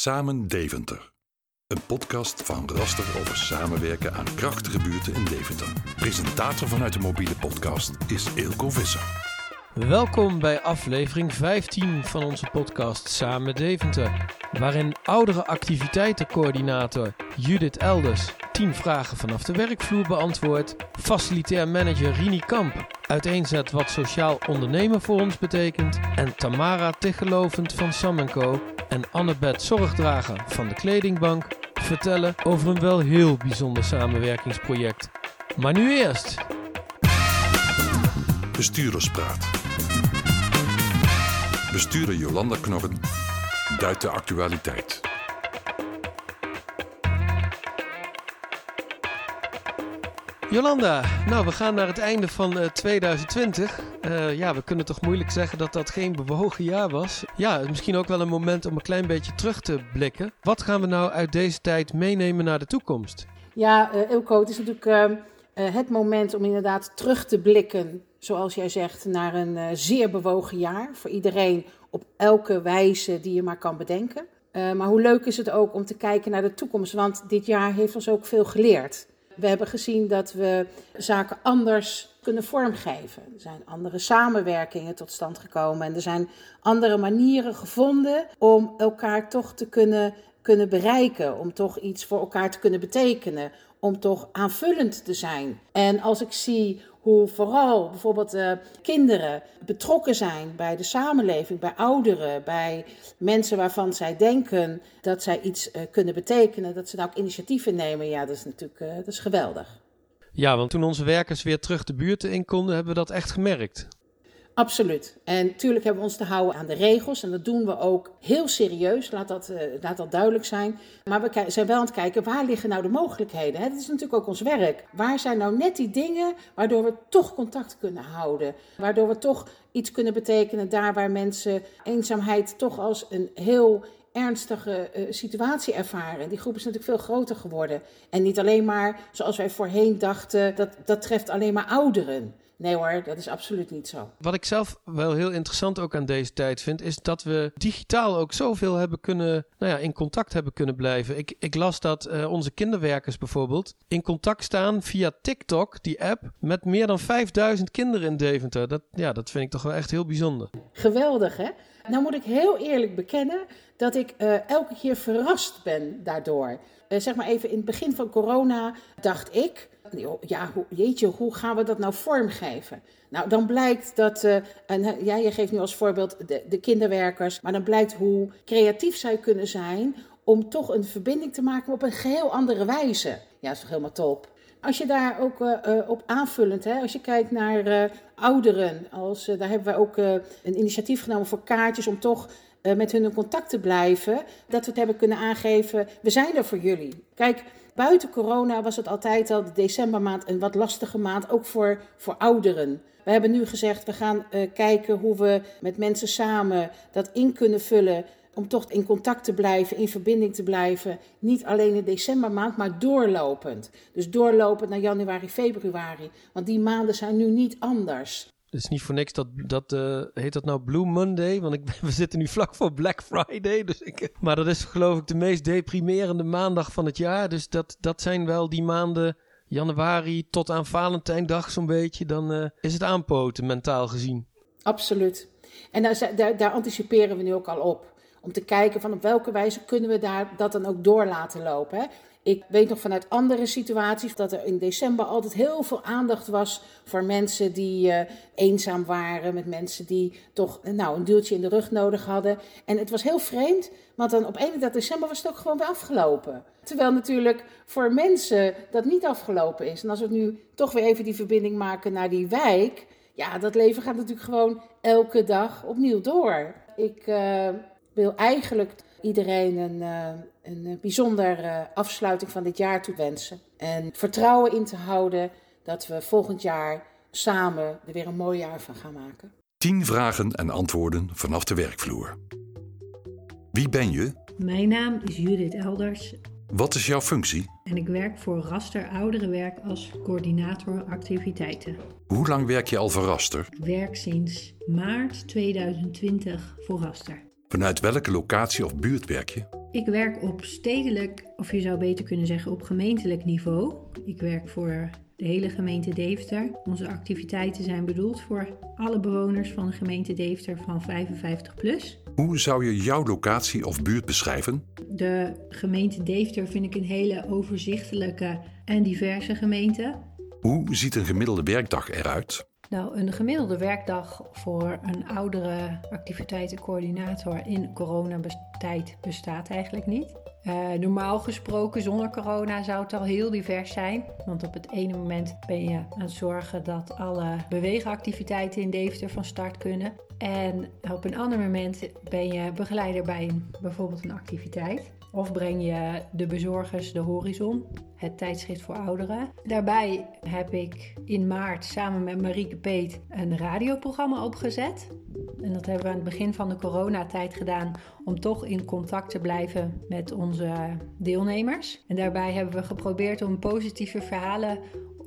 Samen Deventer. Een podcast van Raster over samenwerken aan krachtige buurten in Deventer. Presentator vanuit de mobiele podcast is Eelco Visser. Welkom bij aflevering 15 van onze podcast Samen Deventer. Waarin oudere activiteitencoördinator Judith Elders 10 vragen vanaf de werkvloer beantwoordt. Facilitair manager Rini Kamp uiteenzet wat sociaal ondernemen voor ons betekent. En Tamara Tichtelovend van Sam Co. en Annabeth Zorgdrager van de Kledingbank vertellen over een wel heel bijzonder samenwerkingsproject. Maar nu eerst. Bestuurderspraat. Bestuurder Jolanda Knorren duidt de actualiteit. Jolanda, nou we gaan naar het einde van uh, 2020. Uh, ja, we kunnen toch moeilijk zeggen dat dat geen bewogen jaar was. Ja, misschien ook wel een moment om een klein beetje terug te blikken. Wat gaan we nou uit deze tijd meenemen naar de toekomst? Ja, uh, Ilko, het is natuurlijk uh, het moment om inderdaad terug te blikken, zoals jij zegt, naar een zeer bewogen jaar. Voor iedereen op elke wijze die je maar kan bedenken. Maar hoe leuk is het ook om te kijken naar de toekomst, want dit jaar heeft ons ook veel geleerd. We hebben gezien dat we zaken anders kunnen vormgeven. Er zijn andere samenwerkingen tot stand gekomen en er zijn andere manieren gevonden om elkaar toch te kunnen, kunnen bereiken, om toch iets voor elkaar te kunnen betekenen, om toch aanvullend te zijn. En als ik zie hoe vooral bijvoorbeeld uh, kinderen betrokken zijn bij de samenleving, bij ouderen, bij mensen waarvan zij denken dat zij iets uh, kunnen betekenen, dat ze daar ook initiatieven nemen, ja, dat is natuurlijk uh, dat is geweldig. Ja, want toen onze werkers weer terug de buurten in konden, hebben we dat echt gemerkt. Absoluut. En natuurlijk hebben we ons te houden aan de regels. En dat doen we ook heel serieus, laat dat, uh, laat dat duidelijk zijn. Maar we zijn wel aan het kijken, waar liggen nou de mogelijkheden? Hè? Dat is natuurlijk ook ons werk. Waar zijn nou net die dingen waardoor we toch contact kunnen houden? Waardoor we toch iets kunnen betekenen daar waar mensen eenzaamheid toch als een heel ernstige uh, situatie ervaren. Die groep is natuurlijk veel groter geworden. En niet alleen maar, zoals wij voorheen dachten, dat, dat treft alleen maar ouderen. Nee hoor, dat is absoluut niet zo. Wat ik zelf wel heel interessant ook aan deze tijd vind, is dat we digitaal ook zoveel hebben kunnen, nou ja, in contact hebben kunnen blijven. Ik, ik las dat uh, onze kinderwerkers bijvoorbeeld in contact staan via TikTok, die app, met meer dan 5000 kinderen in Deventer. Dat, ja, dat vind ik toch wel echt heel bijzonder. Geweldig hè? Nou moet ik heel eerlijk bekennen dat ik uh, elke keer verrast ben daardoor. Uh, zeg maar even in het begin van corona dacht ik, ja, jeetje, hoe gaan we dat nou vormgeven? Nou, dan blijkt dat, uh, en, ja, je geeft nu als voorbeeld de, de kinderwerkers, maar dan blijkt hoe creatief zij kunnen zijn om toch een verbinding te maken op een geheel andere wijze. Ja, dat is toch helemaal top. Als je daar ook uh, op aanvullend, hè, als je kijkt naar ouderen, als, daar hebben wij ook een initiatief genomen voor kaartjes om toch met hun in contact te blijven. Dat we het hebben kunnen aangeven, we zijn er voor jullie. Kijk, buiten corona was het altijd al de decembermaand een wat lastige maand, ook voor, voor ouderen. We hebben nu gezegd, we gaan kijken hoe we met mensen samen dat in kunnen vullen om toch in contact te blijven, in verbinding te blijven. Niet alleen in decembermaand, maar doorlopend. Dus doorlopend naar januari, februari. Want die maanden zijn nu niet anders. Het is niet voor niks dat, dat uh, heet dat nou Blue Monday? Want ik, we zitten nu vlak voor Black Friday. Dus ik, maar dat is geloof ik de meest deprimerende maandag van het jaar. Dus dat, dat zijn wel die maanden januari tot aan Valentijndag zo'n beetje. Dan uh, is het aanpoten mentaal gezien. Absoluut. En daar, daar, daar anticiperen we nu ook al op. Om te kijken van op welke wijze kunnen we daar dat dan ook door laten lopen. Hè? Ik weet nog vanuit andere situaties dat er in december altijd heel veel aandacht was voor mensen die uh, eenzaam waren, met mensen die toch nou, een duwtje in de rug nodig hadden. En het was heel vreemd, want dan op 31 december was het ook gewoon weer afgelopen. Terwijl natuurlijk voor mensen dat niet afgelopen is. En als we nu toch weer even die verbinding maken naar die wijk, ja, dat leven gaat natuurlijk gewoon elke dag opnieuw door. Ik uh, wil eigenlijk iedereen een, uh, een bijzonder uh, afsluiting van dit jaar toewensen. En vertrouwen in te houden dat we volgend jaar samen er weer een mooi jaar van gaan maken. 10 vragen en antwoorden vanaf de werkvloer. Wie ben je? Mijn naam is Judith Elders. Wat is jouw functie? En ik werk voor Raster Ouderenwerk als coördinator activiteiten. Hoe lang werk je al voor Raster? Ik werk sinds maart 2020 voor Raster. Vanuit welke locatie of buurt werk je? Ik werk op stedelijk, of je zou beter kunnen zeggen op gemeentelijk niveau. Ik werk voor de hele gemeente Deventer. Onze activiteiten zijn bedoeld voor alle bewoners van de gemeente Deventer van 55 plus. Hoe zou je jouw locatie of buurt beschrijven? De gemeente Deventer vind ik een hele overzichtelijke en diverse gemeente. Hoe ziet een gemiddelde werkdag eruit? Nou, een gemiddelde werkdag voor een oudere activiteitencoördinator in coronatijd bestaat eigenlijk niet. Uh, normaal gesproken, zonder corona, zou het al heel divers zijn. Want op het ene moment ben je aan het zorgen dat alle beweegactiviteiten in Deventer van start kunnen. En op een ander moment ben je begeleider bij een, bijvoorbeeld een activiteit. Of breng je de bezorgers de horizon, het tijdschrift voor ouderen. Daarbij heb ik in maart samen met Marieke Peet een radioprogramma opgezet. En dat hebben we aan het begin van de coronatijd gedaan om toch in contact te blijven met onze deelnemers. En daarbij hebben we geprobeerd om positieve verhalen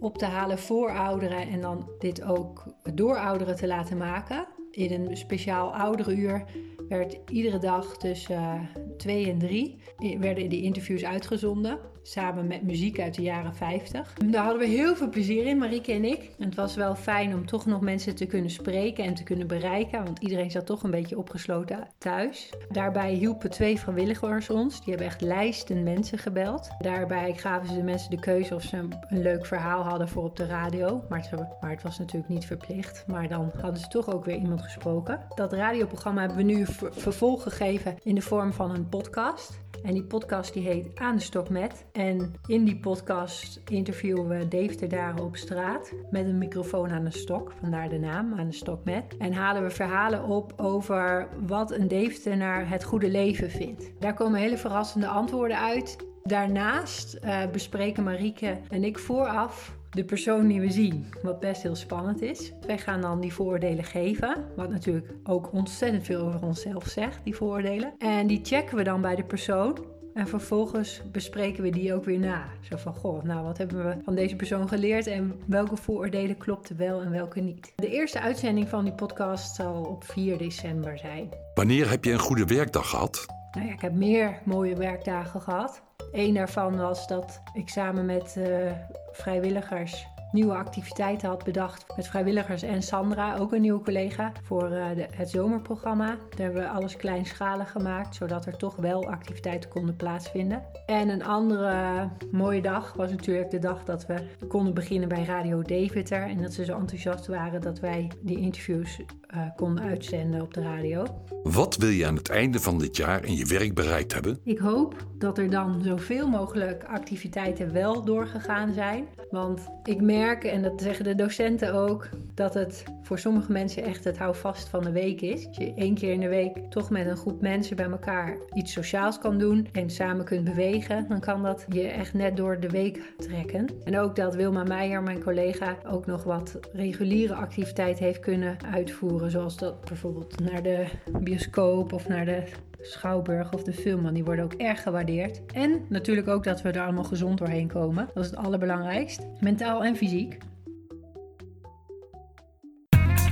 op te halen voor ouderen en dan dit ook door ouderen te laten maken. In een speciaal ouderenuur werd iedere dag tussen 2 en 3 werden die interviews uitgezonden. Samen met muziek uit de jaren 50. Daar hadden we heel veel plezier in, Marieke en ik. Het was wel fijn om toch nog mensen te kunnen spreken en te kunnen bereiken. Want iedereen zat toch een beetje opgesloten thuis. Daarbij hielpen twee vrijwilligers ons. Die hebben echt lijsten mensen gebeld. Daarbij gaven ze de mensen de keuze of ze een leuk verhaal hadden voor op de radio. Maar het, maar het was natuurlijk niet verplicht. Maar dan hadden ze toch ook weer iemand gesproken. Dat radioprogramma hebben we nu vervolg gegeven in de vorm van een podcast. En die podcast die heet Aan de Stok Met. En in die podcast interviewen we Dave Daren op straat met een microfoon aan de stok, vandaar de naam Aan de Stok Met. En halen we verhalen op over wat een Deeftenaar het goede leven vindt. Daar komen hele verrassende antwoorden uit. Daarnaast uh, bespreken Marieke en ik vooraf de persoon die we zien, wat best heel spannend is. Wij gaan dan die vooroordelen geven, wat natuurlijk ook ontzettend veel over onszelf zegt, die vooroordelen. En die checken we dan bij de persoon. En vervolgens bespreken we die ook weer na. Zo van, goh, nou wat hebben we van deze persoon geleerd en welke vooroordelen klopten wel en welke niet. De eerste uitzending van die podcast zal op 4 december zijn. Wanneer heb je een goede werkdag gehad? Nou ja, ik heb meer mooie werkdagen gehad. Eén daarvan was dat ik samen met uh, vrijwilligers nieuwe activiteiten had bedacht met vrijwilligers en Sandra, ook een nieuwe collega, voor de, het zomerprogramma. Daar hebben we alles kleinschalig gemaakt, zodat er toch wel activiteiten konden plaatsvinden. En een andere mooie dag was natuurlijk de dag dat we konden beginnen bij Radio Deventer. En dat ze zo enthousiast waren dat wij die interviews uh, konden uitzenden op de radio. Wat wil je aan het einde van dit jaar in je werk bereikt hebben? Ik hoop dat er dan zoveel mogelijk activiteiten wel doorgegaan zijn. Want ik merk, en dat zeggen de docenten ook, dat het voor sommige mensen echt het houvast van de week is. Dat je één keer in de week toch met een groep mensen bij elkaar iets sociaals kan doen en samen kunt bewegen, dan kan dat je echt net door de week trekken. En ook dat Wilma Meijer, mijn collega, ook nog wat reguliere activiteit heeft kunnen uitvoeren. Zoals dat bijvoorbeeld naar de bioscoop of naar de schouwburg of de film. Want die worden ook erg gewaardeerd. En natuurlijk ook dat we er allemaal gezond doorheen komen. Dat is het allerbelangrijkst. Mentaal en fysiek.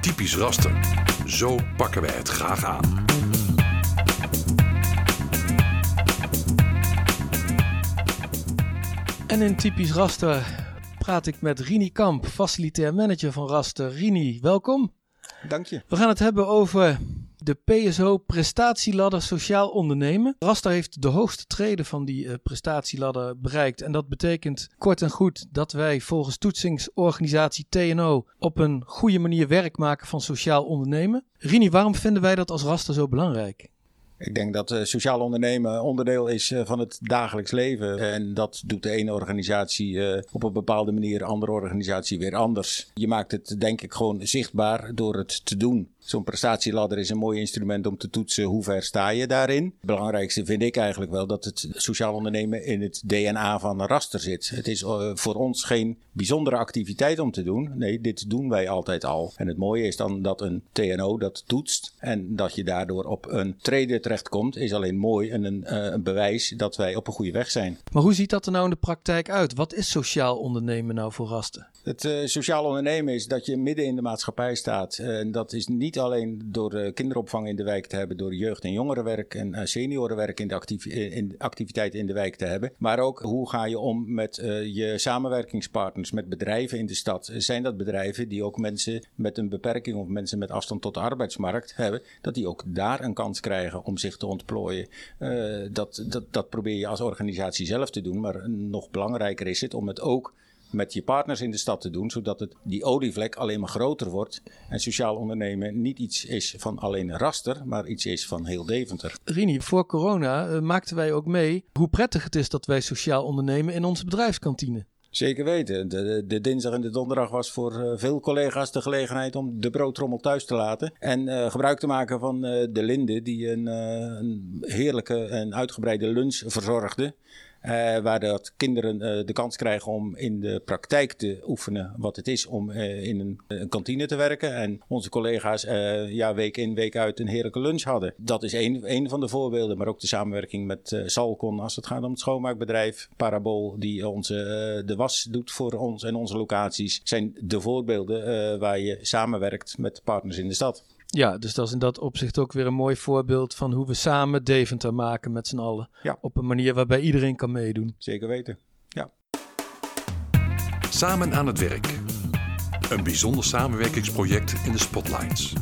Typisch raster. Zo pakken wij het graag aan. En in typisch raster praat ik met Rini Kamp, facilitair manager van Raster. Rini, welkom. Dank je. We gaan het hebben over de PSO Prestatieladder Sociaal Ondernemen. Raster heeft de hoogste treden van die uh, prestatieladder bereikt. En dat betekent kort en goed dat wij volgens toetsingsorganisatie TNO op een goede manier werk maken van sociaal ondernemen. Rini, waarom vinden wij dat als Raster zo belangrijk? Ik denk dat uh, sociaal ondernemen onderdeel is uh, van het dagelijks leven. En dat doet de ene organisatie op een bepaalde manier, de andere organisatie weer anders. Je maakt het denk ik gewoon zichtbaar door het te doen. Zo'n prestatieladder is een mooi instrument om te toetsen hoe ver sta je daarin. Het belangrijkste vind ik eigenlijk wel dat het sociaal ondernemen in het DNA van Raster zit. Het is uh, voor ons geen bijzondere activiteit om te doen. Nee, dit doen wij altijd al. En het mooie is dan dat een TNO dat toetst en dat je daardoor op een trede terechtkomt, is alleen mooi en een, uh, een bewijs dat wij op een goede weg zijn. Maar hoe ziet dat er nou in de praktijk uit? Wat is sociaal ondernemen nou voor Raster? Het uh, sociaal ondernemen is dat je midden in de maatschappij staat. Uh, en dat is niet alleen door uh, kinderopvang in de wijk te hebben, door jeugd- en jongerenwerk en seniorenwerk in de, actief in activiteiten in de wijk te hebben. Maar ook hoe ga je om met je samenwerkingspartners, met bedrijven in de stad. Zijn dat bedrijven die ook mensen met een beperking of mensen met afstand tot de arbeidsmarkt hebben, dat die ook daar een kans krijgen om zich te ontplooien. dat, dat, dat probeer je als organisatie zelf te doen, maar nog belangrijker is het om het ook met je partners in de stad te doen, zodat het, die olievlek alleen maar groter wordt en sociaal ondernemen niet iets is van alleen Raster, maar iets is van heel Deventer. Rini, voor corona uh, maakten wij ook mee hoe prettig het is dat wij sociaal ondernemen in onze bedrijfskantine. Zeker weten. De, de, dinsdag en de donderdag was voor uh, veel collega's de gelegenheid om de broodtrommel thuis te laten. En uh, gebruik te maken van uh, de Linde, die een, een heerlijke en uitgebreide lunch verzorgde. Uh, waar dat kinderen uh, de kans krijgen om in de praktijk te oefenen wat het is om uh, in een, een, kantine te werken. En onze collega's ja, week in, week uit een heerlijke lunch hadden. Dat is één van de voorbeelden. Maar ook de samenwerking met Salcon als het gaat om het schoonmaakbedrijf. Parabool die onze, de was doet voor ons en onze locaties. Zijn de voorbeelden waar je samenwerkt met partners in de stad. Ja, dus dat is in dat opzicht ook weer een mooi voorbeeld van hoe we samen Deventer maken met z'n allen. Ja. Op een manier waarbij iedereen kan meedoen. Zeker weten, ja. Samen aan het werk. Een bijzonder samenwerkingsproject in de Spotlights.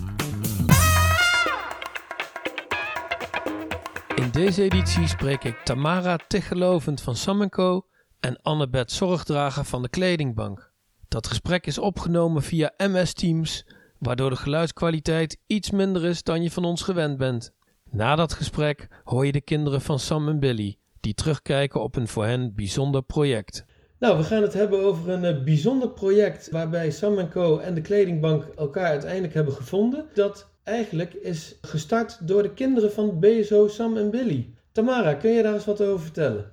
In deze editie spreek ik Tamara Tichtelovend van Sam Co. en Annabeth Zorgdrager van de Kledingbank. Dat gesprek is opgenomen via MS Teams waardoor de geluidskwaliteit iets minder is dan je van ons gewend bent. Na dat gesprek hoor je de kinderen van Sam en Billy, die terugkijken op een voor hen bijzonder project. Nou, we gaan het hebben over een uh, bijzonder project waarbij Sam Co en de kledingbank elkaar uiteindelijk hebben gevonden. Dat eigenlijk is gestart door de kinderen van BSO Sam en Billy. Tamara, kun je daar eens wat over vertellen?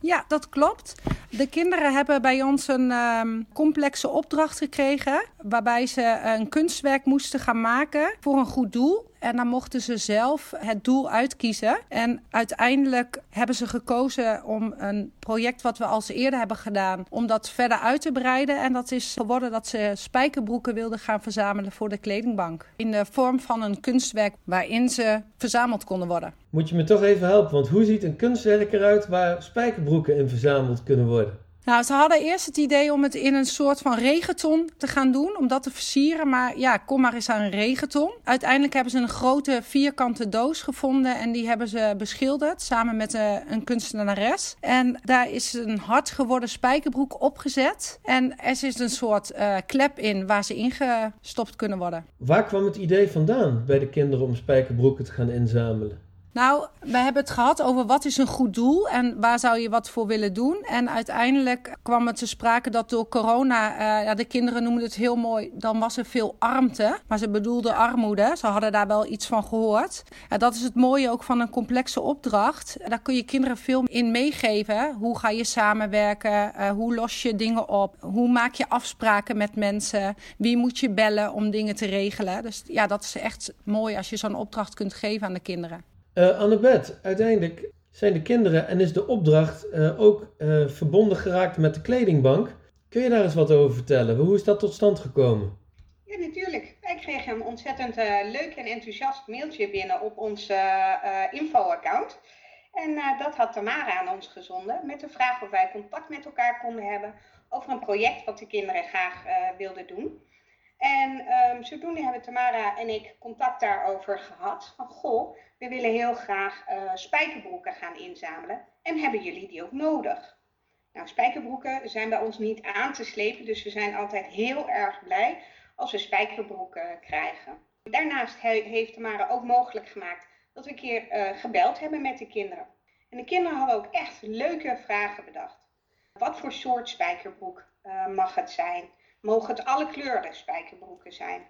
Ja, dat klopt. De kinderen hebben bij ons een um, complexe opdracht gekregen. Waarbij ze een kunstwerk moesten gaan maken voor een goed doel. En dan mochten ze zelf het doel uitkiezen. En uiteindelijk hebben ze gekozen om een project wat we al eerder hebben gedaan, om dat verder uit te breiden. En dat is geworden dat ze spijkerbroeken wilden gaan verzamelen voor de kledingbank. In de vorm van een kunstwerk waarin ze verzameld konden worden. Moet je me toch even helpen, want hoe ziet een kunstwerk eruit waar spijkerbroeken in verzameld kunnen worden? Nou, ze hadden eerst het idee om het in een soort van regenton te gaan doen, om dat te versieren. Maar ja, kom maar eens aan een regenton. Uiteindelijk hebben ze een grote vierkante doos gevonden en die hebben ze beschilderd samen met eh, een kunstenares. En daar is een hard geworden spijkerbroek opgezet. En er zit een soort uh, klep in waar ze ingestopt kunnen worden. Waar kwam het idee vandaan bij de kinderen om spijkerbroeken te gaan inzamelen? Nou, we hebben het gehad over wat is een goed doel en waar zou je wat voor willen doen. En uiteindelijk kwam het te sprake dat door corona, uh, ja, de kinderen noemden het heel mooi, dan was er veel armte. Maar ze bedoelden armoede, ze hadden daar wel iets van gehoord. En dat is het mooie ook van een complexe opdracht. Daar kun je kinderen veel in meegeven. Hoe ga je samenwerken? Uh, hoe los je dingen op? Hoe maak je afspraken met mensen? Wie moet je bellen om dingen te regelen? Dus ja, dat is echt mooi als je zo'n opdracht kunt geven aan de kinderen. Uh, uiteindelijk zijn de kinderen en is de opdracht uh, ook uh, verbonden geraakt met de kledingbank. Kun je daar eens wat over vertellen? Hoe is dat tot stand gekomen? Ja, natuurlijk. Wij kregen een ontzettend leuk en enthousiast mailtje binnen op ons info-account. En dat had Tamara aan ons gezonden met de vraag of wij contact met elkaar konden hebben over een project wat de kinderen graag wilden doen. En um, zodoende hebben Tamara en ik contact daarover gehad. Van goh, we willen heel graag uh, spijkerbroeken gaan inzamelen. En hebben jullie die ook nodig? Nou, spijkerbroeken zijn bij ons niet aan te slepen. Dus we zijn altijd heel erg blij als we spijkerbroeken krijgen. Daarnaast he heeft Tamara ook mogelijk gemaakt dat we een keer uh, gebeld hebben met de kinderen. En de kinderen hadden ook echt leuke vragen bedacht. Wat voor soort spijkerbroek uh, mag het zijn? Mogen het alle kleuren spijkerbroeken zijn?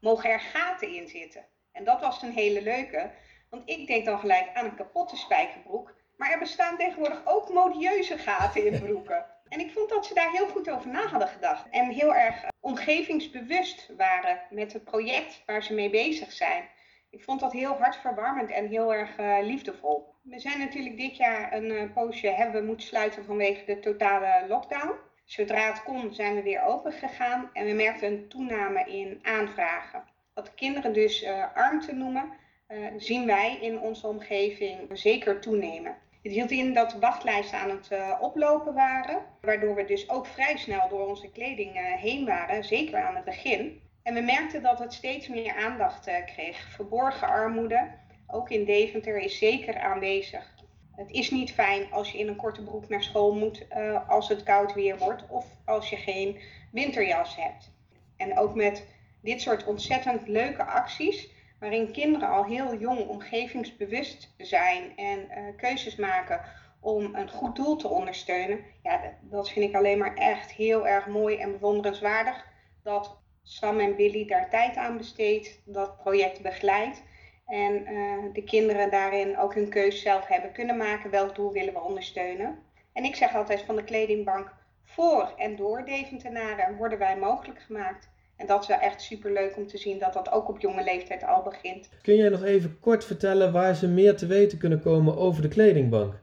Mogen er gaten in zitten? En dat was een hele leuke, want ik denk dan gelijk aan een kapotte spijkerbroek. Maar er bestaan tegenwoordig ook modieuze gaten in broeken. En ik vond dat ze daar heel goed over na hadden gedacht. En heel erg omgevingsbewust waren met het project waar ze mee bezig zijn. Ik vond dat heel hartverwarmend en heel erg uh, liefdevol. We zijn natuurlijk dit jaar een uh, poosje hebben moeten sluiten vanwege de totale lockdown. Zodra het kon zijn we weer open gegaan en we merkten een toename in aanvragen. Wat kinderen dus uh, armte noemen, uh, zien wij in onze omgeving zeker toenemen. Het hield in dat de wachtlijsten aan het uh, oplopen waren, waardoor we dus ook vrij snel door onze kleding heen waren, zeker aan het begin. En we merkten dat het steeds meer aandacht kreeg. Verborgen armoede, ook in Deventer, is zeker aanwezig. Het is niet fijn als je in een korte broek naar school moet uh, als het koud weer wordt of als je geen winterjas hebt. En ook met dit soort ontzettend leuke acties, waarin kinderen al heel jong omgevingsbewust zijn en uh, keuzes maken om een goed doel te ondersteunen. Ja, dat, dat vind ik alleen maar echt heel erg mooi en bewonderenswaardig dat Sam en Billy daar tijd aan besteedt, dat project begeleidt. En uh, de kinderen daarin ook hun keus zelf hebben kunnen maken. Welk doel willen we ondersteunen? En ik zeg altijd van de kledingbank voor en door Deventenaren worden wij mogelijk gemaakt. En dat is wel echt superleuk om te zien dat dat ook op jonge leeftijd al begint. Kun jij nog even kort vertellen waar ze meer te weten kunnen komen over de kledingbank?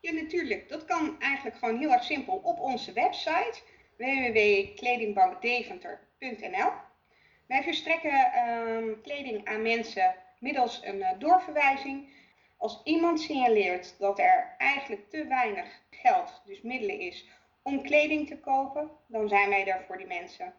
Ja, natuurlijk. Dat kan eigenlijk gewoon heel erg simpel op onze website www.kledingbankdeventer.nl. Wij verstrekken uh, kleding aan mensen middels een uh, doorverwijzing. Als iemand signaleert dat er eigenlijk te weinig geld, dus middelen is, om kleding te kopen, dan zijn wij daar voor die mensen.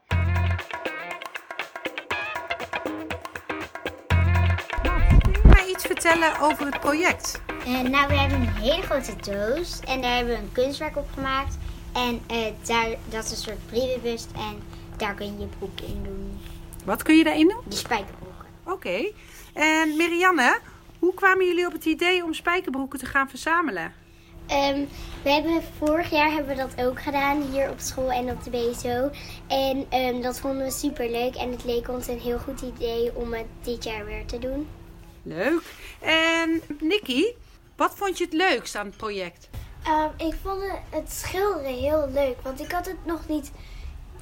Kun je mij iets vertellen over het project? Uh, nou, we hebben een hele grote doos en daar hebben we een kunstwerk op gemaakt. En uh, daar, dat is een soort brievenbus en daar kun je je broek in doen. Wat kun je daarin doen? De spijkerbroeken. Oké. Okay. En Marianne, hoe kwamen jullie op het idee om spijkerbroeken te gaan verzamelen? Um, we hebben, vorig jaar hebben we dat ook gedaan hier op school en op de BSO. En um, dat vonden we super leuk en het leek ons een heel goed idee om het dit jaar weer te doen. Leuk. En Nikki, wat vond je het leukst aan het project? Um, ik vond het schilderen heel leuk, want ik had het nog niet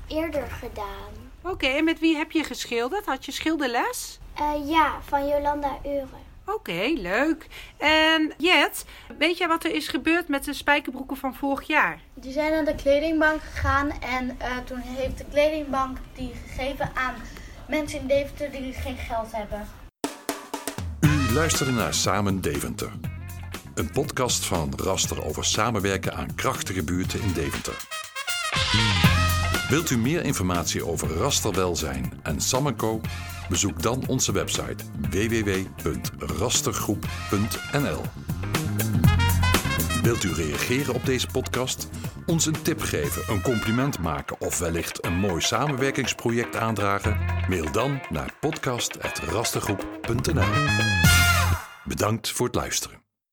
eerder gedaan. Oké, okay, en met wie heb je geschilderd? Had je schilderles? Uh, ja, van Jolanda Euren. Oké, okay, leuk. En Jet, weet jij wat er is gebeurd met de spijkerbroeken van vorig jaar? Die zijn naar de kledingbank gegaan en uh, toen heeft de kledingbank die gegeven aan mensen in Deventer die geen geld hebben. U luisterde naar Samen Deventer. Een podcast van Raster over samenwerken aan krachtige buurten in Deventer. Wilt u meer informatie over rasterwelzijn en Samenco? Bezoek dan onze website www.rastergroep.nl. Wilt u reageren op deze podcast? Ons een tip geven, een compliment maken of wellicht een mooi samenwerkingsproject aandragen? Mail dan naar podcast.rastergroep.nl. Bedankt voor het luisteren.